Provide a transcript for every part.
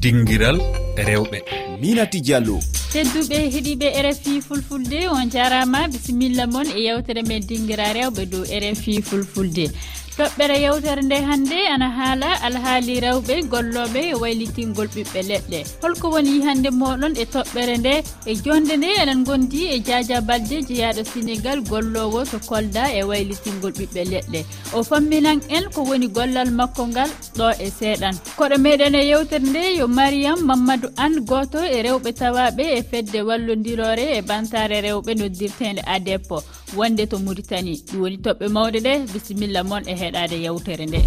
dinguiral rewɓe. Minati diallo. Tedduɓe heeɗiɓe rfi fulfulde on jarama bisimilla moon e yewtere men dinguira rewɓe dow rfi fulfulde. toɓɓere yewtere nde hannde ana haala alhaali rewɓe golloɓe e waylitingol ɓiɓɓe leɗɗe. Holko woni yihande moɗon e toɓɓere nde e jonde nde eɗen gondi e jaja balde jeyaɗo sénégal gollowo to kolda e waylitingol ɓiɓɓe leɗɗe. O famminan en ko woni gollal makko ngal ɗo e seeɗan. Koɗo meɗen e yewtere nde yo mariam mamadou an goto e rewɓe tawaɓe e fedde wallodirore e bantare rewɓe noddirtede adeppo. wonde to muritani ɗum woni toɓɓe mawɗe ɗe. Bisimilla moon e heɗade yewtere nde.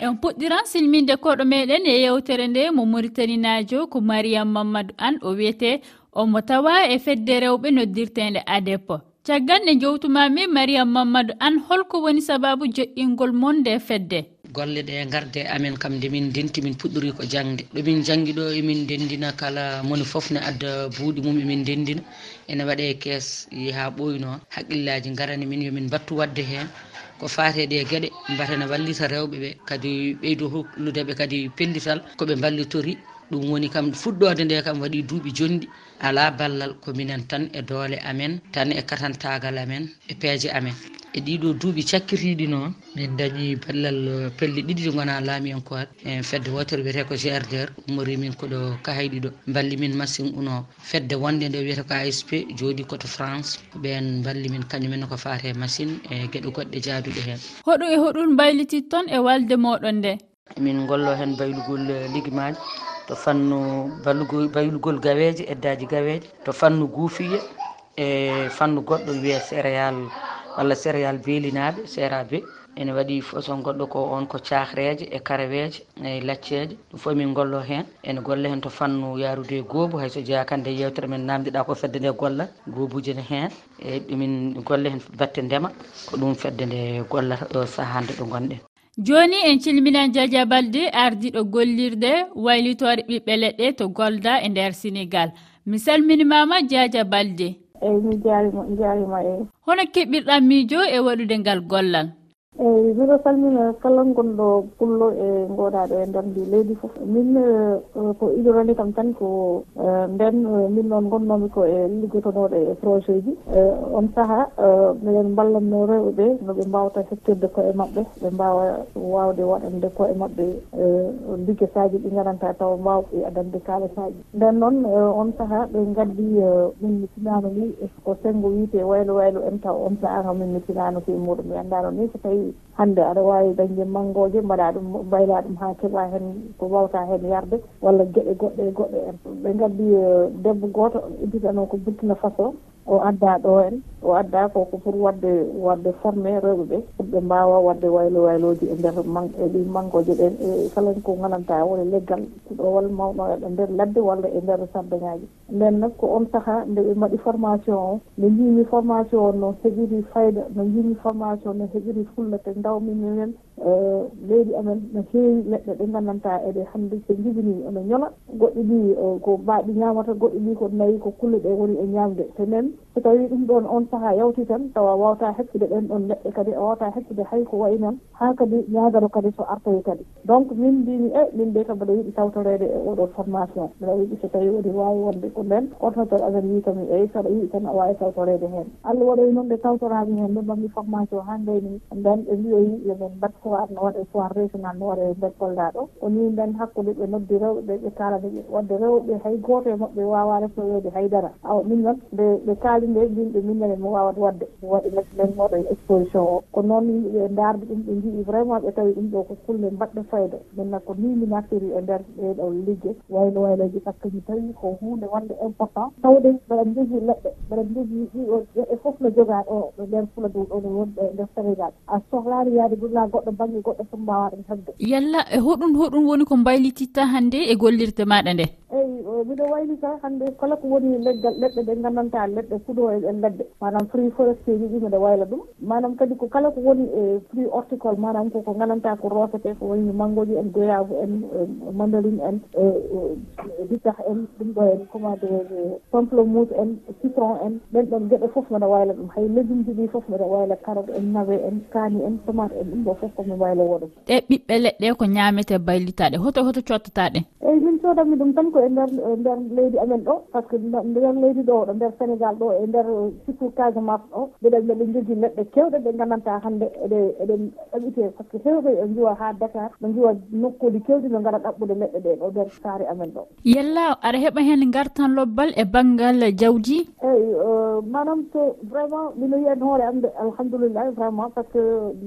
En puɗɗiran silminde koɗo meɗen e yewtere nde mo maritaninajo ko mariyam mamadou an o wiyete omo tawa e fedde rewɓe noddirtede adepo. Caggal nde jowtumami mariyam mamadou an holko woni sababu joƴƴingol monde fedde. golle ɗe garde amen kam nde min denti min puɗɗori ko jangde ɗomin jangi ɗo emin e dendina kala moni foof ne adda buuɗi mum emin dendina ene waɗe kees yaha ɓoyno. Haqqillaji garani min yomin battu wadde hen ko fateɗe gueɗe mbatene wallita rewɓe ɓe. Kadi ɓeydo hokludeɓe kadi pellital koɓe ballitori ɗum woni kam fuɗɗode nde kam waɗi duuɓi jonɗi. Ala ballal ko minen tan e doole amen tan e katantagal amen e peeje amen. E ɗiɗo duuɓi cakkitiɗi noon min dañi ballal pelle ɗiɗi ɗi gona laami en e fedde wotere wiyete ko grdr ummorimin koɗo kahayɗi ɗo balli min machine uno fedde wonde nde wiyete ko asp jooɗi koto france. Ɓen balli min kañumen ko fate machine e gueɗe goɗɗe jaaduɗe hen hoɗum e hoɗum baylitit toon e walde moɗon nde? Min gollo hen baylugol eh, liguimaji to fannu baylugol gaweje eddaji gaweje to fannu guufiye e fannu goɗɗo wiye céréal walla céréal beelinaɓe séra be ene waɗi façon goɗɗo ko on ko cakreje e karaweje e lacceje. Ɗum fof min gollo hen. Ene golle hen to fannu yarude e goobu hayso jeeya kande yewtere men namdiɗa ko fedde nde gollal goobuji ne hen. E ɗumin golle hen batte ndema ko ɗum fedde nde gollata ɗo saaha ɗo gonɗen. joni en cilminan diadia balde ardiɗo gollirde waylitore ɓiɓɓe leɗɗe to golda e nder sénégal mi salminimama diadia balde. Eyi mi jarima jarima eyi hono keɓɓirɗan miijo e waɗude ngal gollal. eyyi mbiɗo salmina kala gonɗo Pullo e goɗaɗo e nder ndi. Leydi foof min eh, eh, ko idorani kam tan ko eh, nden min noon gonnomi ko e liggotonoɗo e projet ji. On saaha miɗen ballanno rewɓeɓe nooɓe mbawata hettirde koye mabɓe ɓe mbawa e wawde waɗande koye mabɓe ligguettaji ɗi gananta taw mbawɓe addande kalisaji nden noon on saaha ɓe gaddi min mi tinano ni ko senggo wiite waylo waylo en taw on saaha kam min mi tinano koye muɗum mi andano ni so tawi hannde aɗa wawi dañde manggoje mbaɗa ɗum mbayla ɗum ha keeɓa hen ko wawta hen yarde walla gueɗe goɗɗe e goɗɗe en. Ɓe gaddi e, debbo goto idditano ko Burkina Faso o adda ɗo en. o adda koko pour wadde wadde formé rewɓeɓe pour ɓe mbawa wadde waylo wayloji e nder e ɗi mangoje ɗen e kala ko gananta wona leggal ɗo walla mawɗo e nder ladde walla e nder sardaŋaji nden noon ko on saaha nde ɓe mbaɗi formation o nde jimi formation o no heeɓiri fayda no jimi formation no heeɓiri fullete dawmimi men e leydi amen no heewi leɗɗe ɗe gandanta eɗe hannde so jibini ene ñola goɗɗi ɗi e ko mbaaɗi ñamata goɗɗi ɗi ko nayi ko kulle ɗe woni e ñamde te nen so tawi ɗum ɗon on saaha yawti tan tawa wawata heccude ɗen ɗon leɗɗe kadi a wawata heccude hay ko wayi noon ha kadi ñagano kadi so artoyi kadi. Donc min mbimi e min de kam mbiɗa yiiɗi tawtorede e oɗo formation mbiɗa yiiɗi so tawi oɗi wawi wonde ko nden ordinateur amen wi kam eyi saɗa yiiɗi tan a wawi tawtorede hen. Allah waɗoyi noon ɓe tawtorami hen nde mbanmi formation ha gayni nden ɓe mbiyoyi yomin mbat foir no waɗe foir régional no waɗe nder golɗa ɗo ko ni nden hakkude ɓe noddi rewɓe ɓe ɓe kalani ɓe wadde rewɓe hay goto e mabɓe wawa refnoyede haydara. Awa min noon ɓe ɓe kaali nde mbimɓe minnene mo wawata wadde waɗi mesmen moɗo e exposition o. Ko noon yimɓeɓe darde ɗum ɓe jii vraiment ɓe tawi ɗum ɗo ko kulle mbaɗɗe fayda. Minna ko ni mi naftiri e nder ɗeɗo ligge. Waylo wayloji par ce que mi tawi ko hunde wonde important. Tawde mbeɗen jogii leɗɗe mbeɗen jogii ɗiɗo leɗɗe foof no joga ɗo ɗo nder fula dow ɗo no wonɓe e nder sénégal. A sohlani yaade gurna goɗɗo banggue goɗɗo tan mbawa ɗum tagde yalla e hoɗum hoɗum woni ko mbaylititta hannde e gollirde maɗa nde. mbiɗo waylita hannde kala ko woni leggal leɗɗe ɗe nganndantaa leɗɗe fuɗo e, e leɗɗe. Manam fruit forestier ji ɗi miɗo wayla ɗum. Manam kadi ko kala ko woni e fruit horticole manam koko nganndantaa ko roosete ko wayni mangoji en goyavu en e, mandarine en e, bittah en ɗum ɗo en comment dire pamplemousse en citron en. Ɗen ɗon geɗe fof mbiɗa wayla ɗum. Hay légume ji ɗi fof mbiɗa wayla carote en nawe en kaani en tomate en ɗum ɗo fof komi wayla woɗum. Ɗe ɓiɓɓe leɗɗe ko ñaamete baylitaɗe. Hoto hoto cottataɗe. Eyyi min codanmi ɗum tan ko e nder e nder leydi amen ɗo par ce que nder leydi ɗo ɗo nder sénégal ɗo e nder surtout casamance ɗo mbiɗen mbiɗe jogui leɗɗe kewɗe ɗe gandanta hande eɗe eɗen ɗaɓite par ce que hewɓe e jiwa ha dakar ɓe jiwa nokkuji kewɗi ɓe gara ɗaɓɓude leɗɗe ɗe ɗo nder saare amen ɗo. Yella aɗa heeɓa hen gartan lobbal e banggal jawdi? Eyyi uh, manam so vraiment mino yiyan hoore am de alhamdoulillahi vraiment par ce que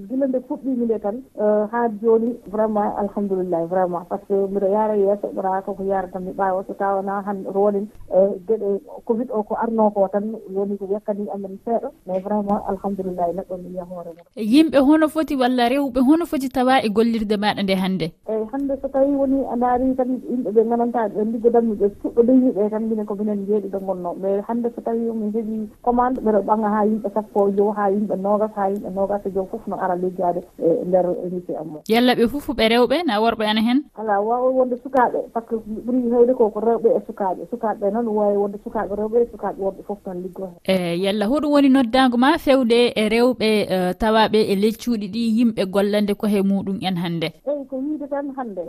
gila nde fuɗɗimi nde tan uh, ha joni vraiment alhamdoulillahi vraiment par ce que mbiɗo yaara yesso ɓuraka koko mi ɓaawo so tawana han ronin e gueɗe covid o ko arno ko tan woni ko yakkani amen seeɗa mais vraiment alhamdoulillahi neɗɗo mi yiya hoore mum. E yimɓe hono foti walla rewɓe hono foti tawa e gollirde maɗa nde hannde? Eyyi hannde so tawi woni a daari tan yimɓe ɓe gananta ɓe liggodanmi ɓe fuɗɗo leyiɓe tan minen ko minen jeeɗiɗo gonno mais hannde so tawi mi heeɓi commande ɓeɗo ɓaŋa ha yimɓe sappo e jow ha yimɓe nogas ha yimɓe nogas e joom foof no ara liggade e nder lycée am yalla ɓe fof ɓe rewɓe na worɓe ana hen? Ala wawa wonde sukaɓe par ce que ɓuuri hewde koko rewɓe e sukaɓe. Sukaɓe noon wawi wonde sukaɓe rewɓe e sukaɓe worɓe foof tan liggoto. Eyi yalla hoɗum woni noddago ma fewde e rewɓe e, tawaɓe e leccuɗi ɗi yimɓe gollande kohe muɗum en hannde. Eyyi ko wiide tan hannde.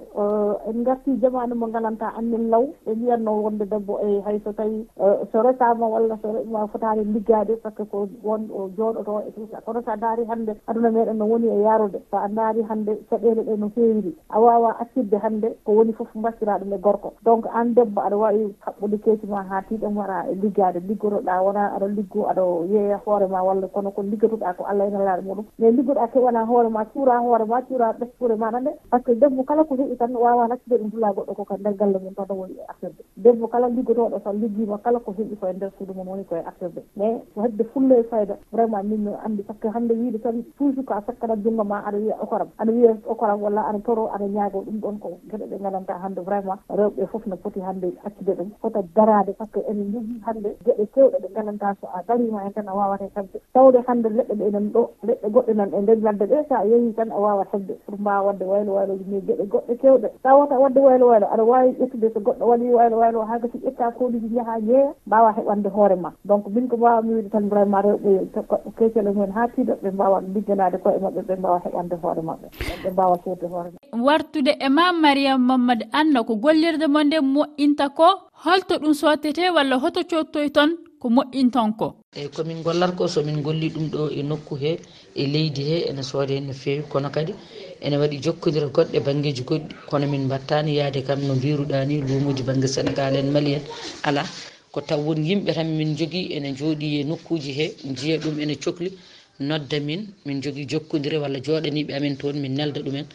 En garti jamanu mo galanta annin law ɓe mbiyatno wonde debbo e hayso tawi e, so resama walla so ma fotani liggade par ce que ko won jooɗoto e tout ça kono sa daari hannde aduna meɗen no woni e yarude so a daari hannde caɗele ɗe no fewiri a wawa accirde hannde ko woni foof mbattira ɗum galle gorko. Donc an debbo aɗa wawi haɓɓude keeci ma ha tiiɗam waɗa e liggade liggoroɗa wona aɗa liggo aɗa yeeya hoorema walla kono ko liggatoɗa ko allah ene laaɗa muɗum. Mais liggoɗa keɓana hoorema cuura hoorema cuura ɓespuure maɗa nde par ce que debbo kala ko heeɓi tan wawa naccude ɗum dula goɗɗo ko ka nder galle mum tan woni e affaire debbo kala liggotoɗo so liggima kala ko heeɓi koye nder suudu mum woni koye affaire mais hedde fulle e fayda vraiment min no andi par ce que hande wiide tan toujours ko a sakkanat junggo ma aɗa wiya okoram. Aɗa wiya okoram walla aɗa toro aɗa ñaago ɗum ɗon ko geɗe ɗe gandanɗa hande vraiment. rewɓe foof no foti hannde accude ɗum fota darade par ce que enen jogii hannde geɗe kewɗe ɗe nganndantaa so a darima hen tan a wawate hebde tawde hannde leɗɗe ɗe enen ɗo leɗɗe goɗɗe nan e nder ladde ɗe so a yeehi tan a wawat hebde pour mbawa wadde waylo wayloji mais e geɗe goɗɗe kewɗe tawata wadde waylo waylo aɗa wawi ƴettude so goɗɗo waɗi waylo waylo ha gasi ƴetta koliji jaaha jeeya mbawa heɓande hoore ma. Donc min ko mbawami wiide tan vraiment rewɓe goɗɗo kecele mumen ha tiiɗo ɓe mbawa ligganade koye maɓɓe ɓe mbawa heɓande hoore maɓɓe ɓe mbawa surde hoore maɓɓe. Wartude e ma mariame mamadou anna ko gollirde mo nde moƴƴinta ko holto ɗum sottete walla hoto cottoy toon ko mo'intonko eyyi komin gollat ko somin golli ɗum ɗo e nokku he e leydi he ene soode hen no fewi kono kadi ene waɗi jokkodira goɗɗe banggueji goɗɗi. Kono min battani yaade kam no mbiruɗa ni luumuji banggue sénégal en mali en. Ala ko taw won yimɓe tan min jogui ene jooɗi e nokkuji he jiiya ɗum ene cohli nodda min min jogui jokkodire walla jooɗaniɓe amen toon min nelda ɗumen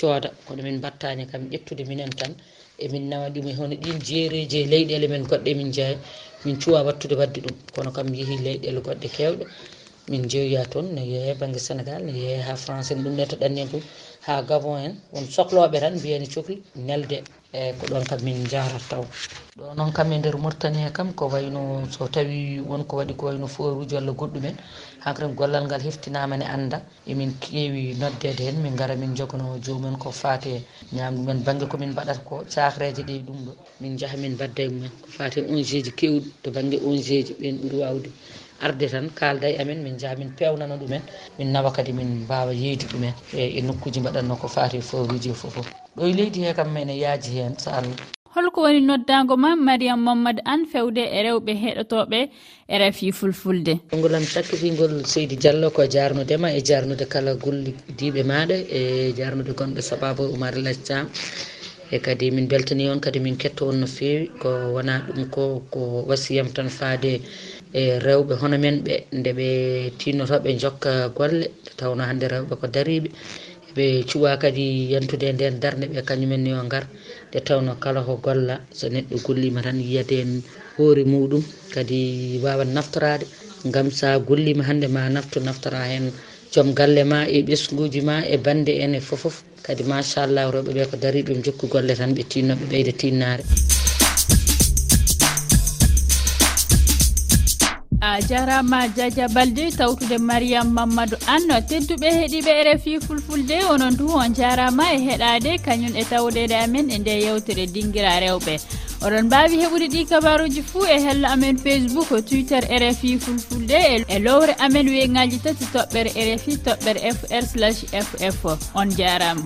cooda. Kono min battani kam ƴettude minen tan emin nawa ɗum e hono ɗin jeereji e leyɗele men goɗɗe min jeeya min cuwa wattude wadde ɗum. Kono kam yeehi leyɗele goɗɗe kewɗe min jeeyoya toon ne yeeya banggue sénégal ne yeeya ha france en ɗum ne to ɗanni en ɗum ha gabon en. Won sohloɓe tan mbiyani cohli nelde. eyyi ko ɗon kam min jarata taw. Ɗo noon kam e nder mourtania kam ko wayno so tawi wonko waɗi ko wayno foruji walla goɗɗumen hankkadi gollal ngal heftinamane anda emin keewi noddede hen min gara min jogano jomumen ko fate ñamdu men. Banggue komin mbaɗata ko sahreje ɗe ɗum ɗo min jaaha min badda e mumen. Ko fate ong ji kewɗi to banggue ong ji ɓen ɓuuri wawde arde tan kalda e amen min jaaha min pewnana ɗumen. Min nawa kadi min mbawa yeyde ɗumen e, e nokkuji mbaɗanno ko fate foruji e fofoof ɗo e leydi he kam mene yaaji heen so allah. Holko woni noddago ma mariame mamadou an fewde e rewɓe heɗotoɓe e rafi fulfulde. Ngol am seydi diallo ko jarnudema e jarnude kala gollidiɓe maɗa e jarnude gonɓe sababu oumar lacam e kadi min beltani on kadi min ketto on no fewi ko wona ɗum ko ko wasiyam tan faade e rewɓe hono men ɓe nde ɓe tinnotoɓe jokka golle tawno hande rewɓe ko dariɓe ɓe cuwa kadi yantude nden darde ɓe kañumen o gar nde tawno kala ko golla. So neɗɗo gollima tan yiyate en hoore muɗum kadi wawan naftorade. Gam sa gollima hande ma naftu naftora hen joom galle ma e ɓesguji ma e bande en e fofoof kadi machallah rewɓeɓe ko dari ɗum jokku golle tan ɓe tinnoɓe ɓeyde tinnare. a jarama diadia balde tawtude mariame mamadou anne tedduɓe heeɗiɓe rfi fulfulde onon du on jarama e heɗade kañum e tawɗede amen e nde yewtere dinguira rewɓe. Oɗon mbawi heɓude ɗi kabaruji fuu e hello amen facebook twitter rfi fulfulde e, e lowre amen weyngaji tati toɓɓere rfi toɓɓere fr ff on jarama.